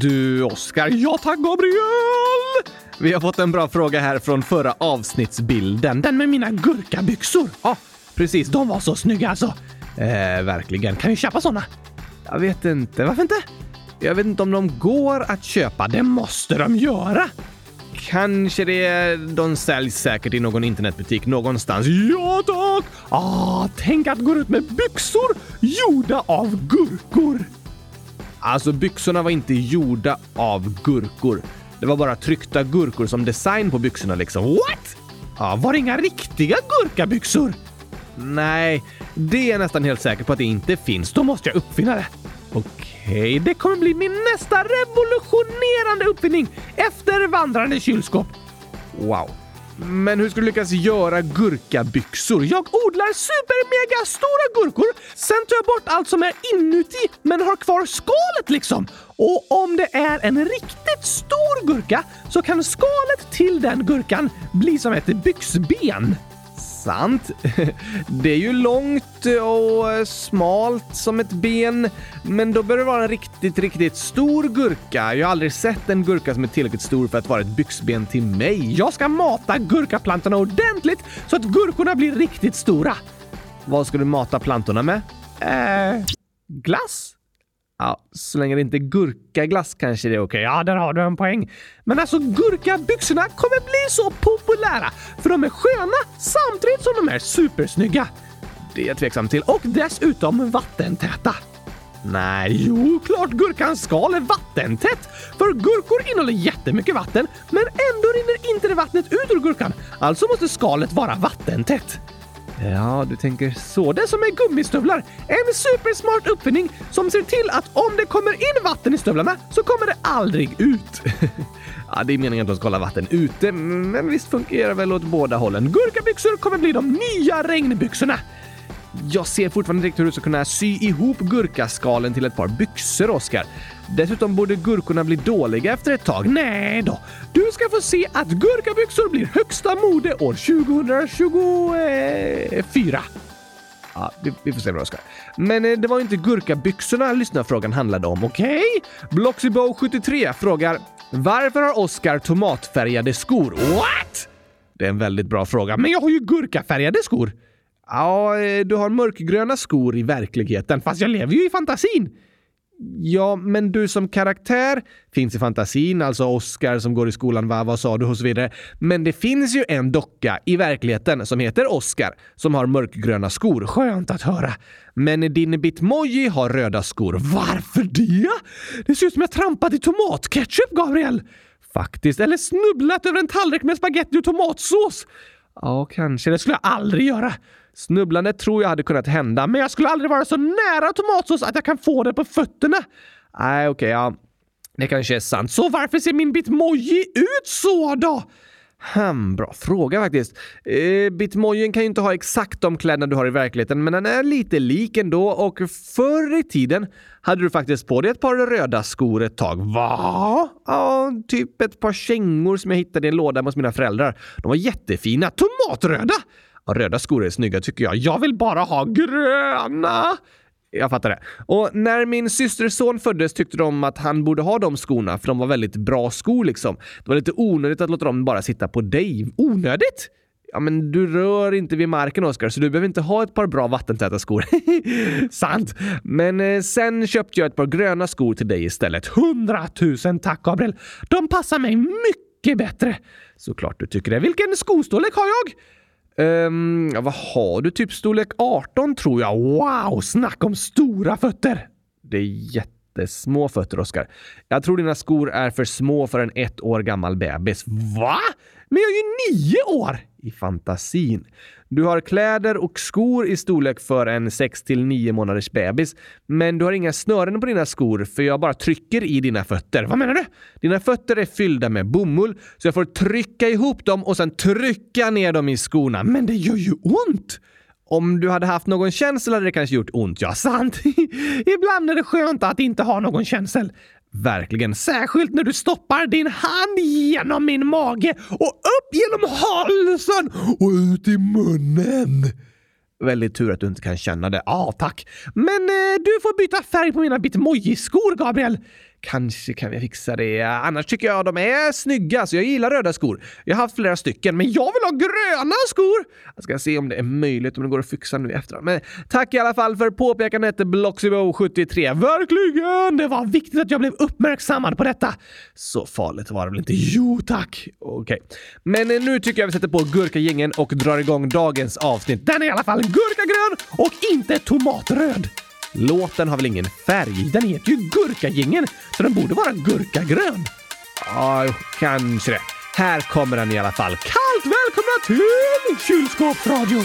Du, Oskar. Ja tack, Gabriel! Vi har fått en bra fråga här från förra avsnittsbilden. Den med mina gurkabyxor. Ja, precis. De var så snygga alltså. Eh, verkligen. Kan vi köpa såna? Jag vet inte. Varför inte? Jag vet inte om de går att köpa. Det måste de göra. Kanske det. De säljs säkert i någon internetbutik någonstans. Ja tack! Ah, tänk att gå ut med byxor gjorda av gurkor. Alltså byxorna var inte gjorda av gurkor. Det var bara tryckta gurkor som design på byxorna liksom. What? Ja, var det inga riktiga gurkabyxor? Nej, det är jag nästan helt säker på att det inte finns. Då måste jag uppfinna det. Okej, det kommer bli min nästa revolutionerande uppfinning efter vandrande kylskåp. Wow. Men hur ska du lyckas göra gurkabyxor? Jag odlar supermega stora gurkor, sen tar jag bort allt som är inuti men har kvar skalet liksom. Och om det är en riktigt stor gurka så kan skalet till den gurkan bli som ett byxben sant. Det är ju långt och eh, smalt som ett ben, men då bör det vara en riktigt, riktigt stor gurka. Jag har aldrig sett en gurka som är tillräckligt stor för att vara ett byxben till mig. Jag ska mata gurkaplantorna ordentligt så att gurkorna blir riktigt stora. Vad ska du mata plantorna med? Eh, glass? Ja, så länge det inte är gurkaglass kanske det är okej. Ja, där har du en poäng. Men alltså gurkabyxorna kommer bli så populära för de är sköna samtidigt som de är supersnygga. Det är jag tveksam till. Och dessutom vattentäta. Nej, jo, klart gurkans skal är vattentätt. För gurkor innehåller jättemycket vatten, men ändå rinner inte det vattnet ut ur gurkan. Alltså måste skalet vara vattentätt. Ja, du tänker så. Det är som med gummistövlar. En supersmart uppfinning som ser till att om det kommer in vatten i stövlarna så kommer det aldrig ut. ja, det är meningen att de ska hålla vatten ute, men visst fungerar det väl åt båda hållen. Gurkabyxor kommer bli de nya regnbyxorna. Jag ser fortfarande inte riktigt hur du ska kunna sy ihop gurkaskalen till ett par byxor, Oskar. Dessutom borde gurkorna bli dåliga efter ett tag. Nej då. Du ska få se att gurkabyxor blir högsta mode år 2024. Ja, vi, vi får se vad det ska. Men eh, det var inte gurkabyxorna lyssnarfrågan handlade om, okej? Okay? Bloxybow73 frågar Varför har Oscar tomatfärgade skor? What? Det är en väldigt bra fråga, men jag har ju gurkafärgade skor. Ja, eh, du har mörkgröna skor i verkligheten, fast jag lever ju i fantasin. Ja, men du som karaktär finns i fantasin, alltså Oscar som går i skolan, va, vad sa du och så vidare. Men det finns ju en docka i verkligheten som heter Oscar som har mörkgröna skor. Skönt att höra. Men din Bitmoji har röda skor. Varför det? Det ser ut som jag trampat i tomatketchup, Gabriel! Faktiskt. Eller snubblat över en tallrik med spaghetti och tomatsås. Ja, kanske. Det skulle jag aldrig göra. Snubblande tror jag hade kunnat hända, men jag skulle aldrig vara så nära tomatsås att jag kan få det på fötterna. Nej, okej, okay, ja. Det kanske är sant. Så varför ser min Bitmoji ut så då? Hmm, bra fråga faktiskt. Eh, Bitmojen kan ju inte ha exakt de kläderna du har i verkligheten, men den är lite lik ändå och förr i tiden hade du faktiskt på dig ett par röda skor ett tag. Va? Ja, typ ett par kängor som jag hittade i en låda hos mina föräldrar. De var jättefina. Tomatröda! Ja, röda skor är snygga tycker jag. Jag vill bara ha gröna! Jag fattar det. Och när min systerson föddes tyckte de att han borde ha de skorna för de var väldigt bra skor liksom. Det var lite onödigt att låta dem bara sitta på dig. Onödigt? Ja, men du rör inte vid marken Oskar, så du behöver inte ha ett par bra vattentäta skor. Sant! Men eh, sen köpte jag ett par gröna skor till dig istället. Hundratusen tack Gabriel! De passar mig mycket bättre! Såklart du tycker det. Vilken skostorlek har jag? Um, ja, vad har du? Typ storlek 18 tror jag. Wow, snacka om stora fötter! Det är jättesmå fötter, Oskar. Jag tror dina skor är för små för en ett år gammal bebis. Va? Men jag är ju nio år! I fantasin. Du har kläder och skor i storlek för en 6 till 9 månaders bebis, men du har inga snören på dina skor för jag bara trycker i dina fötter. Vad menar du? Dina fötter är fyllda med bomull, så jag får trycka ihop dem och sen trycka ner dem i skorna. Men det gör ju ont! Om du hade haft någon känsel hade det kanske gjort ont. Ja, sant. Ibland är det skönt att inte ha någon känsel. Verkligen. Särskilt när du stoppar din hand genom min mage och upp genom halsen och ut i munnen. Väldigt tur att du inte kan känna det. Ja, ah, tack. Men eh, du får byta färg på mina Bitmoji-skor, Gabriel. Kanske kan vi fixa det. Annars tycker jag de är snygga, så jag gillar röda skor. Jag har haft flera stycken, men jag vill ha gröna skor! Jag ska se om det är möjligt, om det går att fixa nu efteråt. Men tack i alla fall för påpekandet Bloxibo73. Verkligen! Det var viktigt att jag blev uppmärksammad på detta. Så farligt var det väl inte? Jo tack! Okej. Okay. Men eh, nu tycker jag vi sätter på Gurkagängen och drar igång dagens avsnitt. Den är i alla fall gurkagrön och inte tomatröd. Låten har väl ingen färg? Den heter ju Gurkagängen, så den borde vara gurkagrön. Ja, kanske det. Här kommer den i alla fall. Kallt välkomna till Kylskåpsradion!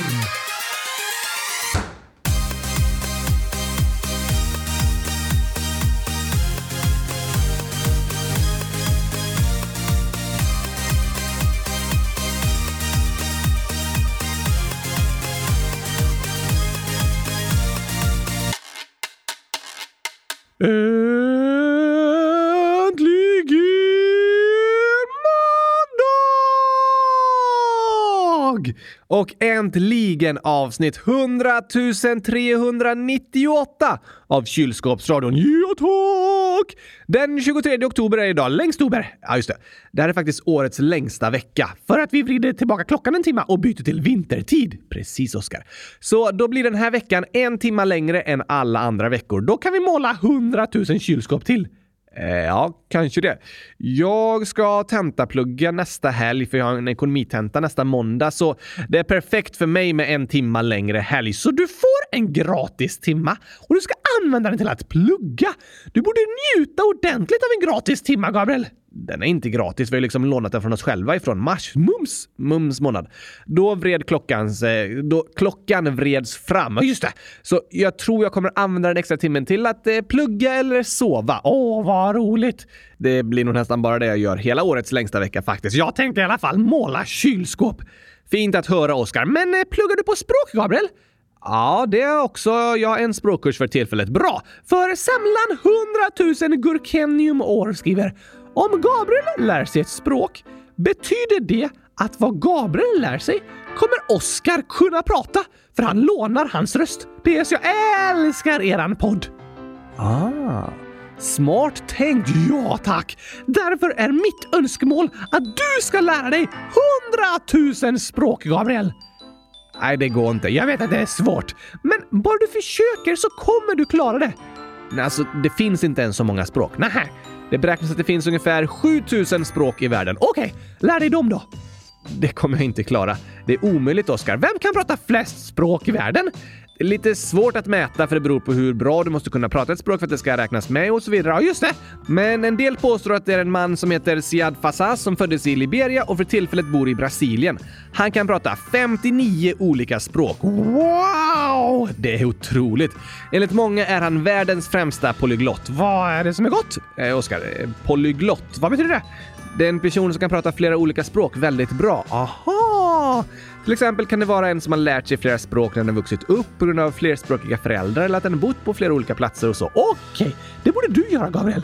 Uh, Och äntligen avsnitt 100 398 av Kylskåpsradion. Ja, tack! Den 23 oktober är idag. Längstober. Ja, just det. Det här är faktiskt årets längsta vecka för att vi vrider tillbaka klockan en timme och byter till vintertid. Precis, Oskar. Så då blir den här veckan en timme längre än alla andra veckor. Då kan vi måla 100 000 kylskåp till. Eh, ja, kanske det. Jag ska tentaplugga nästa helg för jag har en ekonomitenta nästa måndag, så det är perfekt för mig med en timma längre helg. Så du får en gratis timma och du ska använda den till att plugga. Du borde njuta ordentligt av en gratis timma, Gabriel den är inte gratis. Vi har liksom lånat den från oss själva ifrån mars. Mums! Mums månad. Då vred klockan då klockan vreds fram. Just det! Så jag tror jag kommer använda den extra timmen till att eh, plugga eller sova. Åh, vad roligt! Det blir nog nästan bara det jag gör hela årets längsta vecka faktiskt. Jag tänkte i alla fall måla kylskåp. Fint att höra, Oskar. Men eh, pluggar du på språk, Gabriel? Ja, det är också jag har en språkkurs för tillfället. Bra! För samlan 100 000 Gurkenium år skriver om Gabriel lär sig ett språk betyder det att vad Gabriel lär sig kommer Oskar kunna prata, för han lånar hans röst. PS, jag älskar eran podd! Ah, smart tänkt. Ja, tack! Därför är mitt önskemål att du ska lära dig hundratusen språk, Gabriel. Nej, det går inte. Jag vet att det är svårt. Men bara du försöker så kommer du klara det. Nej, alltså, det finns inte ens så många språk. Nej, det beräknas att det finns ungefär 7000 språk i världen. Okej, okay, lär dig dem då! Det kommer jag inte klara. Det är omöjligt, Oskar. Vem kan prata flest språk i världen? Det är lite svårt att mäta för det beror på hur bra du måste kunna prata ett språk för att det ska räknas med och så vidare. Ja, just det! Men en del påstår att det är en man som heter Siad Fassas som föddes i Liberia och för tillfället bor i Brasilien. Han kan prata 59 olika språk. Wow! Det är otroligt. Enligt många är han världens främsta polyglott. Vad är det som är gott? Eh, Oskar, eh, polyglott, vad betyder det? Det är en person som kan prata flera olika språk väldigt bra. Aha! Till exempel kan det vara en som har lärt sig flera språk när den vuxit upp på grund av flerspråkiga föräldrar eller att den bott på flera olika platser och så. Okej, okay. det borde du göra, Gabriel.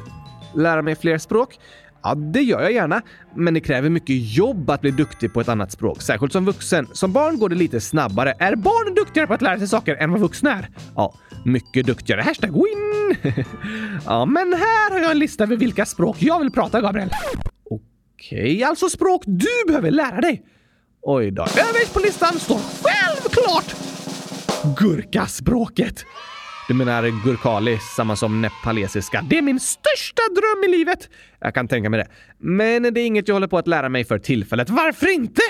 Lära mig fler språk? Ja, det gör jag gärna, men det kräver mycket jobb att bli duktig på ett annat språk, särskilt som vuxen. Som barn går det lite snabbare. Är barn duktigare på att lära sig saker än vad vuxna är? Ja, mycket duktigare. Hashtag win! ja, men här har jag en lista över vilka språk jag vill prata, Gabriel. Okej, okay, alltså språk du behöver lära dig. Oj då. Överst på listan står självklart gurkaspråket. Du menar gurkali, samma som nepalesiska. Det är min största dröm i livet! Jag kan tänka mig det. Men det är inget jag håller på att lära mig för tillfället. Varför inte?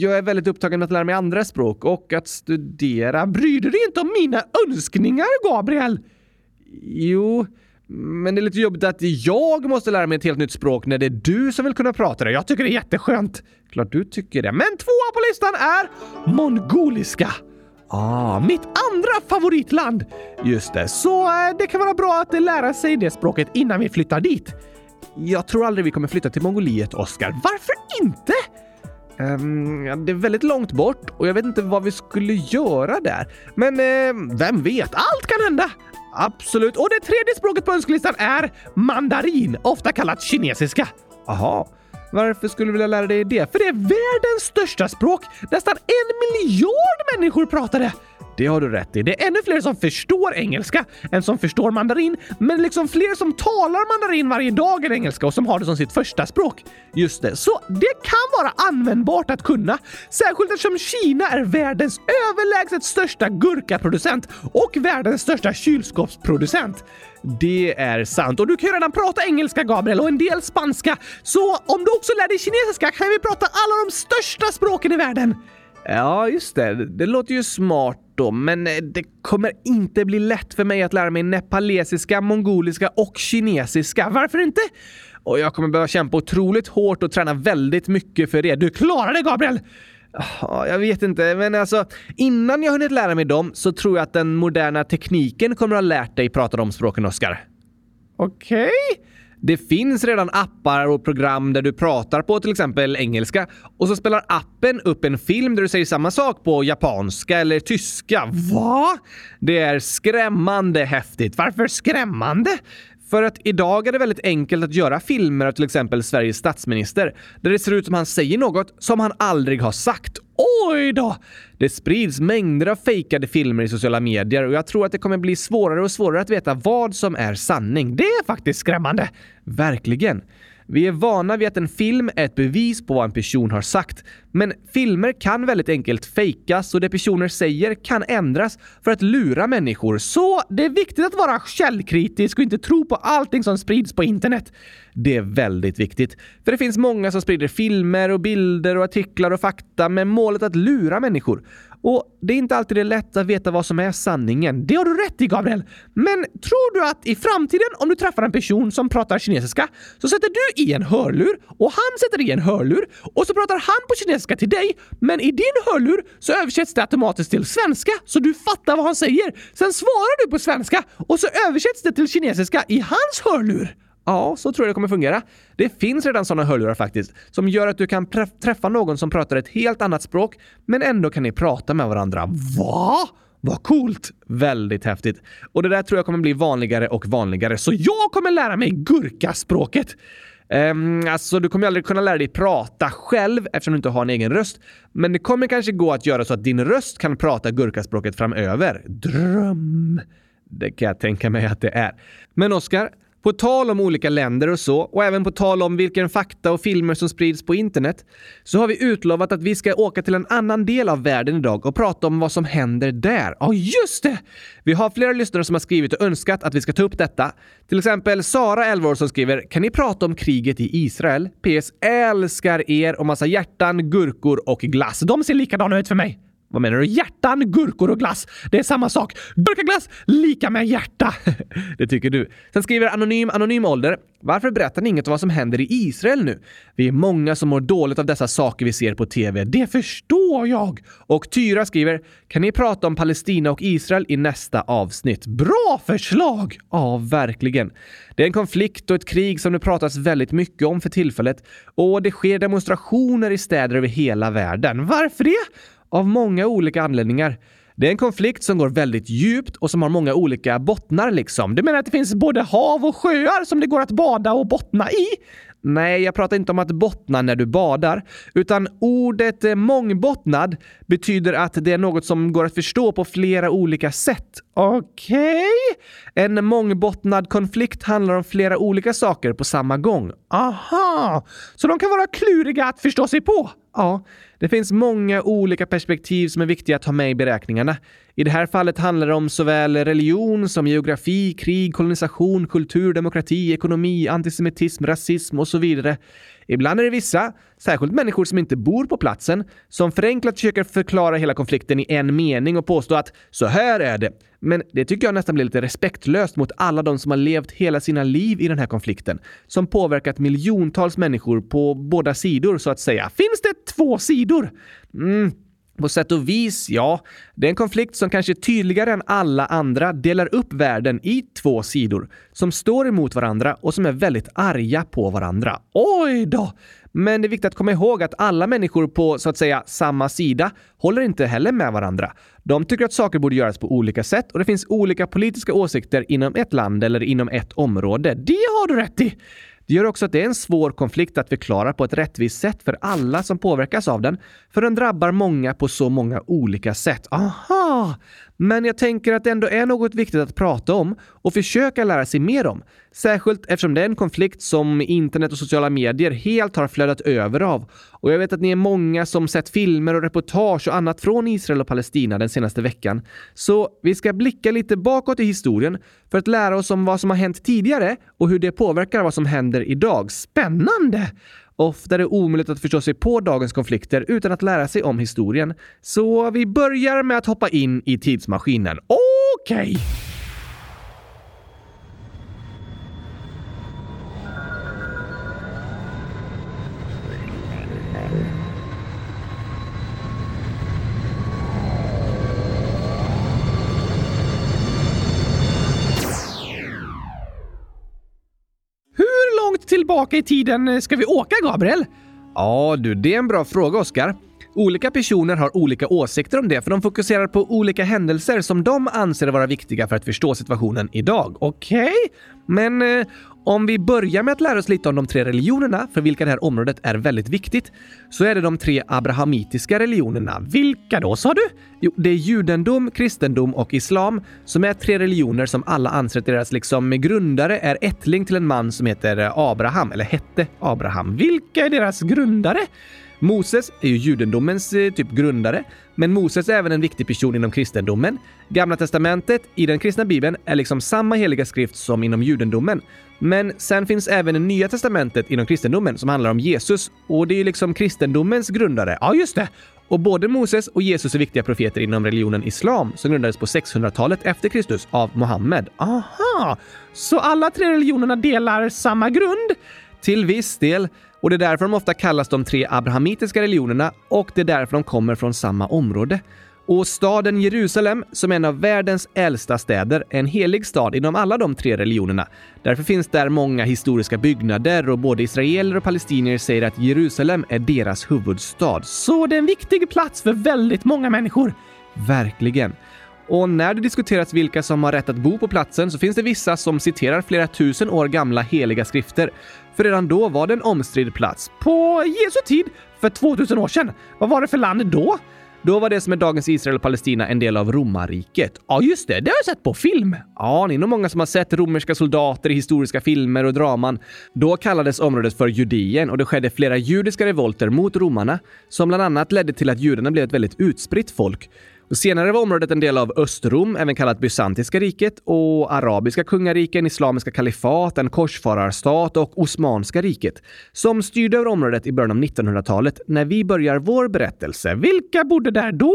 Jag är väldigt upptagen med att lära mig andra språk och att studera. Bryr du dig inte om mina önskningar, Gabriel? Jo, men det är lite jobbigt att jag måste lära mig ett helt nytt språk när det är du som vill kunna prata det. Jag tycker det är jätteskönt. Klart du tycker det. Men tvåa på listan är mongoliska. Ah, mitt andra favoritland! Just det, så eh, det kan vara bra att lära sig det språket innan vi flyttar dit. Jag tror aldrig vi kommer flytta till Mongoliet, Oscar. Varför inte? Um, det är väldigt långt bort och jag vet inte vad vi skulle göra där. Men uh, vem vet? Allt kan hända! Absolut. Och det tredje språket på önskelistan är mandarin, ofta kallat kinesiska. Aha. Varför skulle du vilja lära dig det? För det är världens största språk. Nästan en miljard människor pratar det. Det har du rätt i. Det är ännu fler som förstår engelska än som förstår mandarin, men liksom fler som talar mandarin varje dag än engelska och som har det som sitt första språk. Just det, så det kan vara användbart att kunna. Särskilt eftersom Kina är världens överlägset största gurkaproducent och världens största kylskåpsproducent. Det är sant. Och du kan ju redan prata engelska, Gabriel, och en del spanska. Så om du också lär dig kinesiska kan vi prata alla de största språken i världen. Ja, just det. Det låter ju smart då, men eh, det kommer inte bli lätt för mig att lära mig nepalesiska, mongoliska och kinesiska. Varför inte? Och jag kommer behöva kämpa otroligt hårt och träna väldigt mycket för det. Du klarar det, Gabriel! Ah, jag vet inte, men alltså innan jag hunnit lära mig dem så tror jag att den moderna tekniken kommer att ha lärt dig prata de språken, Oskar. Okej? Okay. Det finns redan appar och program där du pratar på till exempel engelska och så spelar appen upp en film där du säger samma sak på japanska eller tyska. Va? Det är skrämmande häftigt. Varför skrämmande? För att idag är det väldigt enkelt att göra filmer av till exempel Sveriges statsminister, där det ser ut som han säger något som han aldrig har sagt. Oj då! Det sprids mängder av fejkade filmer i sociala medier och jag tror att det kommer bli svårare och svårare att veta vad som är sanning. Det är faktiskt skrämmande. Verkligen. Vi är vana vid att en film är ett bevis på vad en person har sagt. Men filmer kan väldigt enkelt fejkas och det personer säger kan ändras för att lura människor. Så det är viktigt att vara källkritisk och inte tro på allting som sprids på internet. Det är väldigt viktigt. För det finns många som sprider filmer och bilder och artiklar och fakta med målet att lura människor. Och det är inte alltid det lätt att veta vad som är sanningen. Det har du rätt i, Gabriel. Men tror du att i framtiden, om du träffar en person som pratar kinesiska, så sätter du i en hörlur och han sätter i en hörlur och så pratar han på kinesiska till dig, men i din hörlur så översätts det automatiskt till svenska så du fattar vad han säger. Sen svarar du på svenska och så översätts det till kinesiska i hans hörlur. Ja, så tror jag det kommer fungera. Det finns redan sådana hörlurar faktiskt, som gör att du kan träffa någon som pratar ett helt annat språk, men ändå kan ni prata med varandra. Va? Vad coolt! Väldigt häftigt. Och det där tror jag kommer bli vanligare och vanligare, så jag kommer lära mig gurkaspråket. Um, alltså, du kommer aldrig kunna lära dig prata själv eftersom du inte har en egen röst. Men det kommer kanske gå att göra så att din röst kan prata gurkaspråket framöver. Dröm! Det kan jag tänka mig att det är. Men Oskar, på tal om olika länder och så, och även på tal om vilken fakta och filmer som sprids på internet, så har vi utlovat att vi ska åka till en annan del av världen idag och prata om vad som händer där. Ja, just det! Vi har flera lyssnare som har skrivit och önskat att vi ska ta upp detta. Till exempel Sara, 11 år, som skriver “Kan ni prata om kriget i Israel? PS. Älskar er och massa hjärtan, gurkor och glass. De ser likadana ut för mig.” Vad menar du? Hjärtan, gurkor och glass. Det är samma sak. Gurkaglass lika med hjärta. det tycker du. Sen skriver Anonym Anonym Ålder. Varför berättar ni inget om vad som händer i Israel nu? Vi är många som mår dåligt av dessa saker vi ser på TV. Det förstår jag! Och Tyra skriver. Kan ni prata om Palestina och Israel i nästa avsnitt? Bra förslag! Ja, verkligen. Det är en konflikt och ett krig som det pratas väldigt mycket om för tillfället och det sker demonstrationer i städer över hela världen. Varför det? Av många olika anledningar. Det är en konflikt som går väldigt djupt och som har många olika bottnar liksom. Du menar att det finns både hav och sjöar som det går att bada och bottna i? Nej, jag pratar inte om att bottna när du badar, utan ordet eh, mångbottnad betyder att det är något som går att förstå på flera olika sätt. Okej? Okay. En mångbottnad konflikt handlar om flera olika saker på samma gång. Aha! Så de kan vara kluriga att förstå sig på? Ja, det finns många olika perspektiv som är viktiga att ha med i beräkningarna. I det här fallet handlar det om såväl religion som geografi, krig, kolonisation, kultur, demokrati, ekonomi, antisemitism, rasism och så vidare. Ibland är det vissa, särskilt människor som inte bor på platsen, som förenklat försöker förklara hela konflikten i en mening och påstå att så här är det. Men det tycker jag nästan blir lite respektlöst mot alla de som har levt hela sina liv i den här konflikten, som påverkat miljontals människor på båda sidor så att säga. Finns det två sidor? Mm. På sätt och vis, ja. Det är en konflikt som kanske tydligare än alla andra delar upp världen i två sidor som står emot varandra och som är väldigt arga på varandra. Oj då! Men det är viktigt att komma ihåg att alla människor på så att säga samma sida håller inte heller med varandra. De tycker att saker borde göras på olika sätt och det finns olika politiska åsikter inom ett land eller inom ett område. Det har du rätt i! Det gör också att det är en svår konflikt att förklara på ett rättvist sätt för alla som påverkas av den, för den drabbar många på så många olika sätt. Aha! Men jag tänker att det ändå är något viktigt att prata om och försöka lära sig mer om. Särskilt eftersom det är en konflikt som internet och sociala medier helt har flödat över av. Och jag vet att ni är många som sett filmer och reportage och annat från Israel och Palestina den senaste veckan. Så vi ska blicka lite bakåt i historien för att lära oss om vad som har hänt tidigare och hur det påverkar vad som händer idag. Spännande! Ofta är det omöjligt att förstå sig på dagens konflikter utan att lära sig om historien. Så vi börjar med att hoppa in i tidsmaskinen. Okej! Okay. Tillbaka i tiden ska vi åka, Gabriel? Ja, du, det är en bra fråga, Oskar. Olika personer har olika åsikter om det, för de fokuserar på olika händelser som de anser vara viktiga för att förstå situationen idag. Okej? Okay? Men eh, om vi börjar med att lära oss lite om de tre religionerna för vilka det här området är väldigt viktigt, så är det de tre abrahamitiska religionerna. Vilka då, sa du? Jo, det är judendom, kristendom och islam som är tre religioner som alla anser att deras liksom grundare är ättling till en man som heter eh, Abraham, eller hette Abraham. Vilka är deras grundare? Moses är ju judendomens eh, typ grundare, men Moses är även en viktig person inom kristendomen. Gamla testamentet i den kristna bibeln är liksom samma heliga skrift som inom judendomen. Men sen finns även det nya testamentet inom kristendomen som handlar om Jesus och det är ju liksom kristendomens grundare. Ja, just det. Och både Moses och Jesus är viktiga profeter inom religionen islam som grundades på 600-talet efter Kristus av Mohammed. Aha! Så alla tre religionerna delar samma grund? Till viss del. Och det är därför de ofta kallas de tre abrahamitiska religionerna och det är därför de kommer från samma område. Och staden Jerusalem, som är en av världens äldsta städer, är en helig stad inom alla de tre religionerna. Därför finns där många historiska byggnader och både israeler och palestinier säger att Jerusalem är deras huvudstad. Så det är en viktig plats för väldigt många människor. Verkligen. Och när det diskuteras vilka som har rätt att bo på platsen så finns det vissa som citerar flera tusen år gamla heliga skrifter. För redan då var det en omstridd plats. På Jesu tid, för 2000 år sedan. Vad var det för land då? Då var det som är dagens Israel och Palestina en del av romarriket. Ja, just det. Det har jag sett på film. Ja, ni är nog många som har sett romerska soldater i historiska filmer och draman. Då kallades området för Judeen och det skedde flera judiska revolter mot romarna som bland annat ledde till att judarna blev ett väldigt utspritt folk. Senare var området en del av Östrom, även kallat Bysantiska riket, och arabiska kungariken, islamiska kalifat, en korsfararstat och Osmanska riket, som styrde över området i början av 1900-talet när vi börjar vår berättelse. Vilka bodde där då?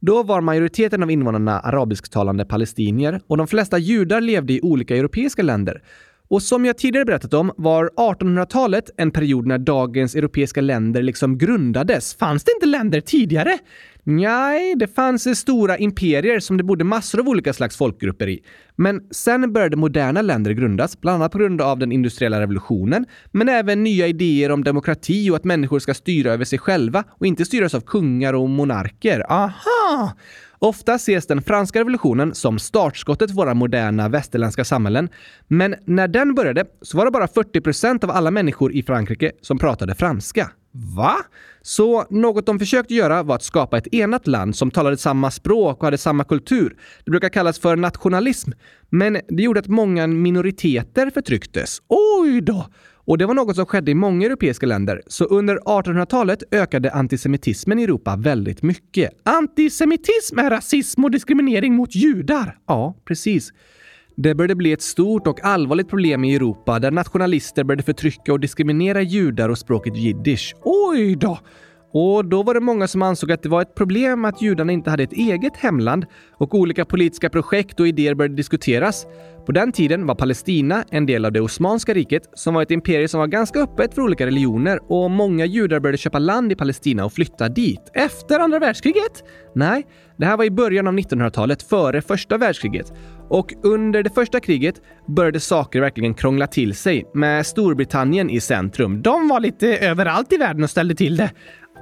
Då var majoriteten av invånarna arabisktalande palestinier och de flesta judar levde i olika europeiska länder. Och som jag tidigare berättat om var 1800-talet en period när dagens europeiska länder liksom grundades. Fanns det inte länder tidigare? Nej, det fanns stora imperier som det bodde massor av olika slags folkgrupper i. Men sen började moderna länder grundas, bland annat på grund av den industriella revolutionen, men även nya idéer om demokrati och att människor ska styra över sig själva och inte styras av kungar och monarker. Aha! Ofta ses den franska revolutionen som startskottet för våra moderna västerländska samhällen. Men när den började så var det bara 40% av alla människor i Frankrike som pratade franska. Va? Så något de försökte göra var att skapa ett enat land som talade samma språk och hade samma kultur. Det brukar kallas för nationalism. Men det gjorde att många minoriteter förtrycktes. Oj då! Och det var något som skedde i många europeiska länder. Så under 1800-talet ökade antisemitismen i Europa väldigt mycket. Antisemitism är rasism och diskriminering mot judar. Ja, precis. Det började bli ett stort och allvarligt problem i Europa där nationalister började förtrycka och diskriminera judar och språket jiddisch. Oj då! Och då var det många som ansåg att det var ett problem att judarna inte hade ett eget hemland och olika politiska projekt och idéer började diskuteras. På den tiden var Palestina en del av det Osmanska riket som var ett imperium som var ganska öppet för olika religioner och många judar började köpa land i Palestina och flytta dit. Efter andra världskriget? Nej, det här var i början av 1900-talet, före första världskriget. Och under det första kriget började saker verkligen krångla till sig med Storbritannien i centrum. De var lite överallt i världen och ställde till det.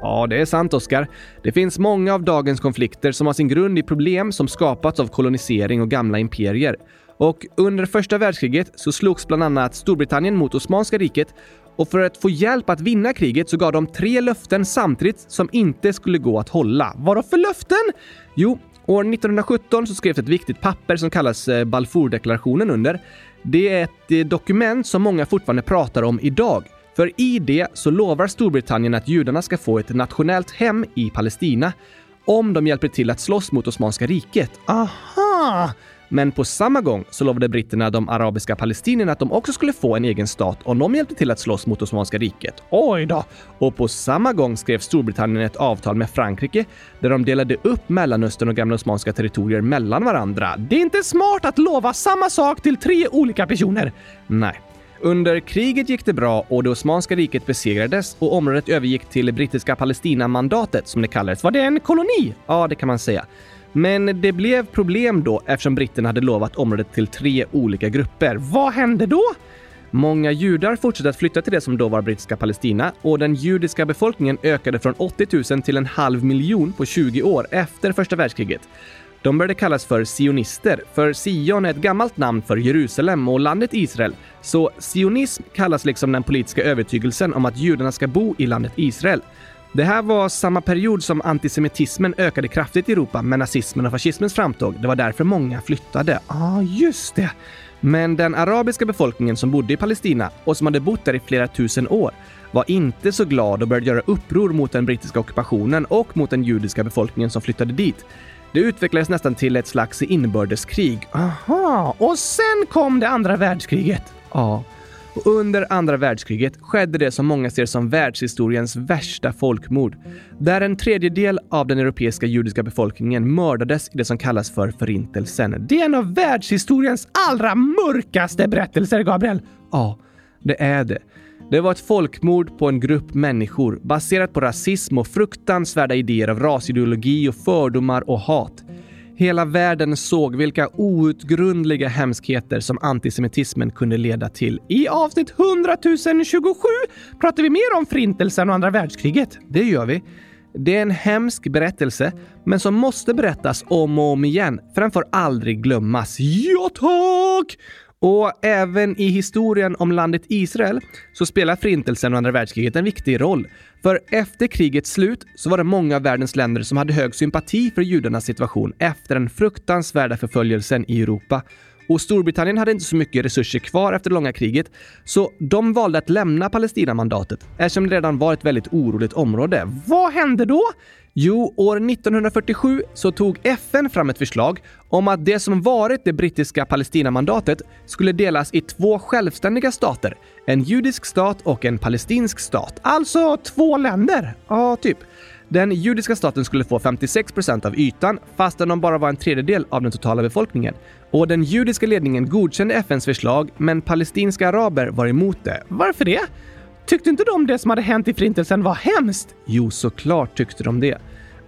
Ja, det är sant Oskar. Det finns många av dagens konflikter som har sin grund i problem som skapats av kolonisering och gamla imperier. Och under första världskriget så slogs bland annat Storbritannien mot Osmanska riket och för att få hjälp att vinna kriget så gav de tre löften samtidigt som inte skulle gå att hålla. Vadå för löften? Jo, år 1917 så skrevs ett viktigt papper som kallas eh, Balfourdeklarationen under. Det är ett eh, dokument som många fortfarande pratar om idag. För i det så lovar Storbritannien att judarna ska få ett nationellt hem i Palestina om de hjälper till att slåss mot Osmanska riket. Aha! Men på samma gång så lovade britterna de arabiska palestinierna att de också skulle få en egen stat om de hjälpte till att slåss mot Osmanska riket. Oj då! Och på samma gång skrev Storbritannien ett avtal med Frankrike där de delade upp Mellanöstern och gamla osmanska territorier mellan varandra. Det är inte smart att lova samma sak till tre olika personer. Nej. Under kriget gick det bra och det Osmanska riket besegrades och området övergick till brittiska Palestinamandatet som det kallades. Var det en koloni? Ja, det kan man säga. Men det blev problem då eftersom britterna hade lovat området till tre olika grupper. Vad hände då? Många judar fortsatte att flytta till det som då var brittiska Palestina och den judiska befolkningen ökade från 80 000 till en halv miljon på 20 år efter första världskriget. De började kallas för sionister, för Sion är ett gammalt namn för Jerusalem och landet Israel. Så sionism kallas liksom den politiska övertygelsen om att judarna ska bo i landet Israel. Det här var samma period som antisemitismen ökade kraftigt i Europa med nazismen och fascismens framtåg. Det var därför många flyttade. Ja, ah, just det. Men den arabiska befolkningen som bodde i Palestina och som hade bott där i flera tusen år var inte så glad och började göra uppror mot den brittiska ockupationen och mot den judiska befolkningen som flyttade dit. Det utvecklades nästan till ett slags inbördeskrig. Aha, och sen kom det andra världskriget. Ja. Och under andra världskriget skedde det som många ser som världshistoriens värsta folkmord. Där en tredjedel av den europeiska judiska befolkningen mördades i det som kallas för Förintelsen. Det är en av världshistoriens allra mörkaste berättelser, Gabriel. Ja, det är det. Det var ett folkmord på en grupp människor baserat på rasism och fruktansvärda idéer av rasideologi och fördomar och hat. Hela världen såg vilka outgrundliga hemskheter som antisemitismen kunde leda till. I avsnitt 100 027 pratar vi mer om Förintelsen och andra världskriget. Det gör vi. Det är en hemsk berättelse, men som måste berättas om och om igen, för den får aldrig glömmas. Ja, tack! Och även i historien om landet Israel så spelar Förintelsen och andra världskriget en viktig roll. För efter krigets slut så var det många av världens länder som hade hög sympati för judarnas situation efter den fruktansvärda förföljelsen i Europa. Och Storbritannien hade inte så mycket resurser kvar efter det långa kriget, så de valde att lämna Palestinamandatet eftersom det redan var ett väldigt oroligt område. Vad hände då? Jo, år 1947 så tog FN fram ett förslag om att det som varit det brittiska Palestinamandatet skulle delas i två självständiga stater. En judisk stat och en palestinsk stat. Alltså två länder. Ja, typ. Den judiska staten skulle få 56 procent av ytan fastän de bara var en tredjedel av den totala befolkningen. Och den judiska ledningen godkände FNs förslag, men palestinska araber var emot det. Varför det? Tyckte inte de det som hade hänt i Förintelsen var hemskt? Jo, såklart tyckte de det.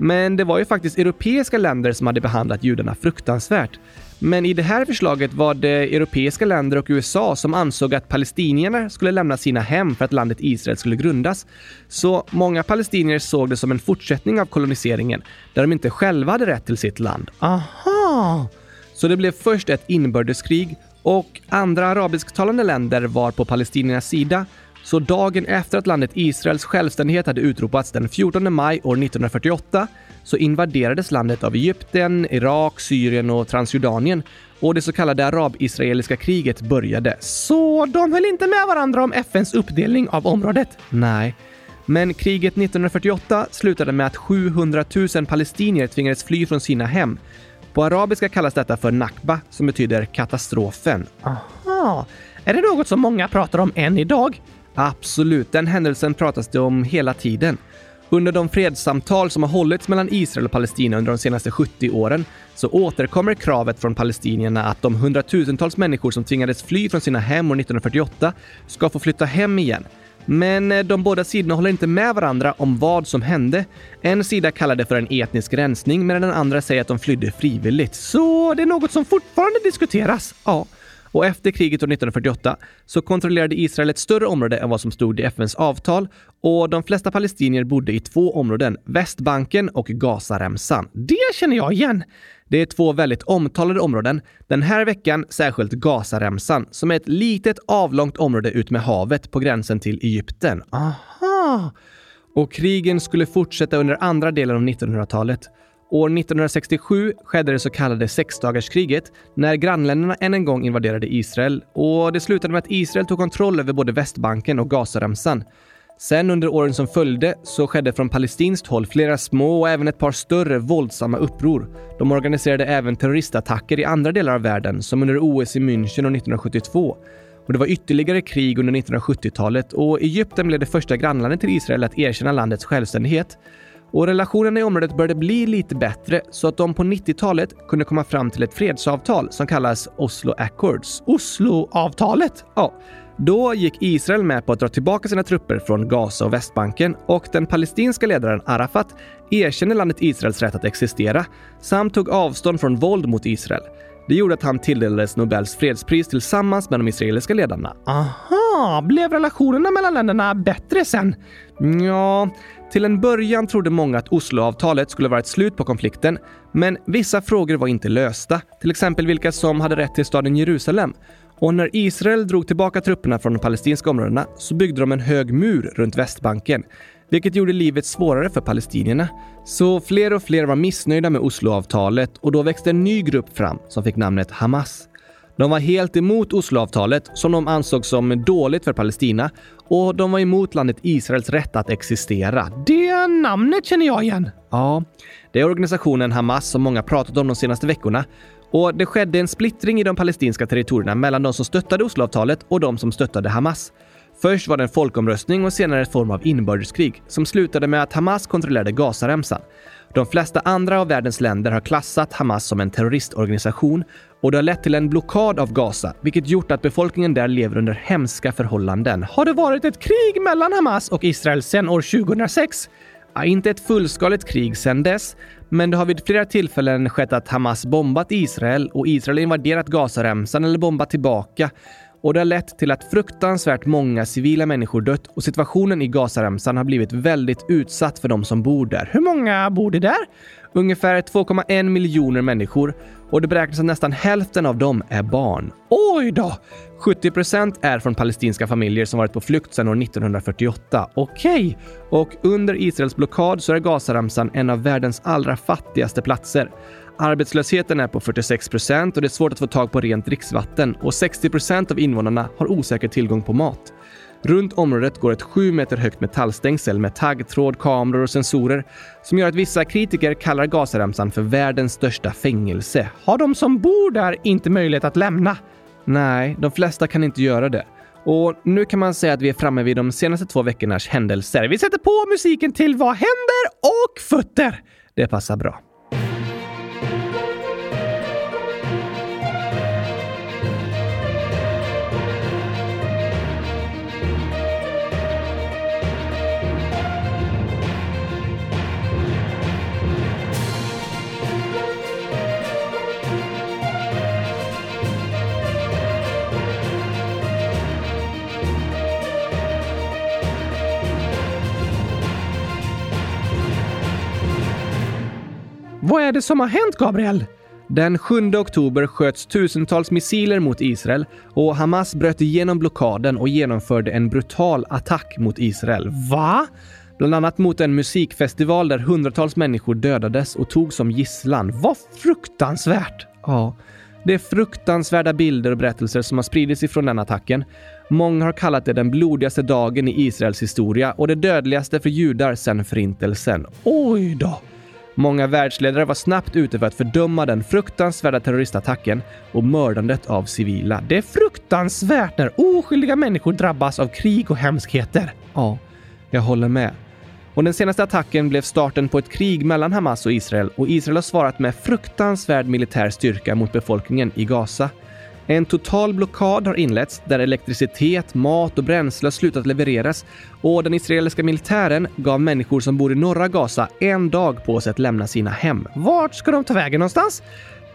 Men det var ju faktiskt europeiska länder som hade behandlat judarna fruktansvärt. Men i det här förslaget var det europeiska länder och USA som ansåg att palestinierna skulle lämna sina hem för att landet Israel skulle grundas. Så många palestinier såg det som en fortsättning av koloniseringen, där de inte själva hade rätt till sitt land. Aha! Så det blev först ett inbördeskrig och andra arabisktalande länder var på palestiniernas sida så dagen efter att landet Israels självständighet hade utropats den 14 maj år 1948 så invaderades landet av Egypten, Irak, Syrien och Transjordanien och det så kallade arab-israeliska kriget började. Så de höll inte med varandra om FNs uppdelning av området? Nej. Men kriget 1948 slutade med att 700 000 palestinier tvingades fly från sina hem. På arabiska kallas detta för Nakba, som betyder katastrofen. Aha. Är det något som många pratar om än idag? Absolut, den händelsen pratas det om hela tiden. Under de fredssamtal som har hållits mellan Israel och Palestina under de senaste 70 åren så återkommer kravet från palestinierna att de hundratusentals människor som tvingades fly från sina hem år 1948 ska få flytta hem igen. Men eh, de båda sidorna håller inte med varandra om vad som hände. En sida kallar det för en etnisk rensning medan den andra säger att de flydde frivilligt. Så det är något som fortfarande diskuteras? Ja. Och efter kriget år 1948 så kontrollerade Israel ett större område än vad som stod i FNs avtal och de flesta palestinier bodde i två områden, Västbanken och Gazaremsan. Det känner jag igen. Det är två väldigt omtalade områden. Den här veckan särskilt Gazaremsan, som är ett litet avlångt område ut med havet på gränsen till Egypten. Aha! Och krigen skulle fortsätta under andra delen av 1900-talet. År 1967 skedde det så kallade sexdagarskriget när grannländerna än en gång invaderade Israel och det slutade med att Israel tog kontroll över både Västbanken och Gazaremsan. Sen under åren som följde så skedde från palestinskt håll flera små och även ett par större våldsamma uppror. De organiserade även terroristattacker i andra delar av världen, som under OS i München 1972. Och det var ytterligare krig under 1970-talet och Egypten blev det första grannlandet till Israel att erkänna landets självständighet. Och relationerna i området började bli lite bättre så att de på 90-talet kunde komma fram till ett fredsavtal som kallas Oslo Accords. Oslo-avtalet? Ja. Då gick Israel med på att dra tillbaka sina trupper från Gaza och Västbanken och den palestinska ledaren Arafat erkände landet Israels rätt att existera samt tog avstånd från våld mot Israel. Det gjorde att han tilldelades Nobels fredspris tillsammans med de israeliska ledarna. Aha, blev relationerna mellan länderna bättre sen? Ja, till en början trodde många att Osloavtalet skulle vara ett slut på konflikten, men vissa frågor var inte lösta. Till exempel vilka som hade rätt till staden Jerusalem. Och när Israel drog tillbaka trupperna från de palestinska områdena så byggde de en hög mur runt Västbanken, vilket gjorde livet svårare för palestinierna. Så fler och fler var missnöjda med Osloavtalet och då växte en ny grupp fram som fick namnet Hamas. De var helt emot Osloavtalet som de ansåg som dåligt för Palestina och de var emot landet Israels rätt att existera. Det namnet känner jag igen. Ja, det är organisationen Hamas som många pratat om de senaste veckorna och det skedde en splittring i de palestinska territorierna mellan de som stöttade Osloavtalet och de som stöttade Hamas. Först var det en folkomröstning och senare en form av inbördeskrig som slutade med att Hamas kontrollerade Gazaremsan. De flesta andra av världens länder har klassat Hamas som en terroristorganisation och det har lett till en blockad av Gaza, vilket gjort att befolkningen där lever under hemska förhållanden. Har det varit ett krig mellan Hamas och Israel sedan år 2006? Ja, inte ett fullskaligt krig sedan dess, men det har vid flera tillfällen skett att Hamas bombat Israel och Israel invaderat Gazaremsan eller bombat tillbaka. Och det har lett till att fruktansvärt många civila människor dött och situationen i Gazaremsan har blivit väldigt utsatt för de som bor där. Hur många bor det där? Ungefär 2,1 miljoner människor och det beräknas att nästan hälften av dem är barn. Oj då! 70 procent är från palestinska familjer som varit på flykt sedan år 1948. Okej. Och under Israels blockad så är Gazaremsan en av världens allra fattigaste platser. Arbetslösheten är på 46 procent och det är svårt att få tag på rent dricksvatten och 60 procent av invånarna har osäker tillgång på mat. Runt området går ett sju meter högt metallstängsel med taggtråd, kameror och sensorer som gör att vissa kritiker kallar Gazaremsan för världens största fängelse. Har de som bor där inte möjlighet att lämna? Nej, de flesta kan inte göra det. Och nu kan man säga att vi är framme vid de senaste två veckornas händelser. Vi sätter på musiken till Vad händer? och fötter. Det passar bra. Vad är det som har hänt, Gabriel? Den 7 oktober sköts tusentals missiler mot Israel och Hamas bröt igenom blockaden och genomförde en brutal attack mot Israel. Va? Bland annat mot en musikfestival där hundratals människor dödades och togs som gisslan. Vad fruktansvärt! Ja, det är fruktansvärda bilder och berättelser som har spridits ifrån den attacken. Många har kallat det den blodigaste dagen i Israels historia och det dödligaste för judar sedan Förintelsen. Oj då! Många världsledare var snabbt ute för att fördöma den fruktansvärda terroristattacken och mördandet av civila. Det är fruktansvärt när oskyldiga människor drabbas av krig och hemskheter. Ja, jag håller med. Och den senaste attacken blev starten på ett krig mellan Hamas och Israel och Israel har svarat med fruktansvärd militär styrka mot befolkningen i Gaza. En total blockad har inletts där elektricitet, mat och bränsle har slutat levereras och den israeliska militären gav människor som bor i norra Gaza en dag på sig att lämna sina hem. Vart ska de ta vägen någonstans?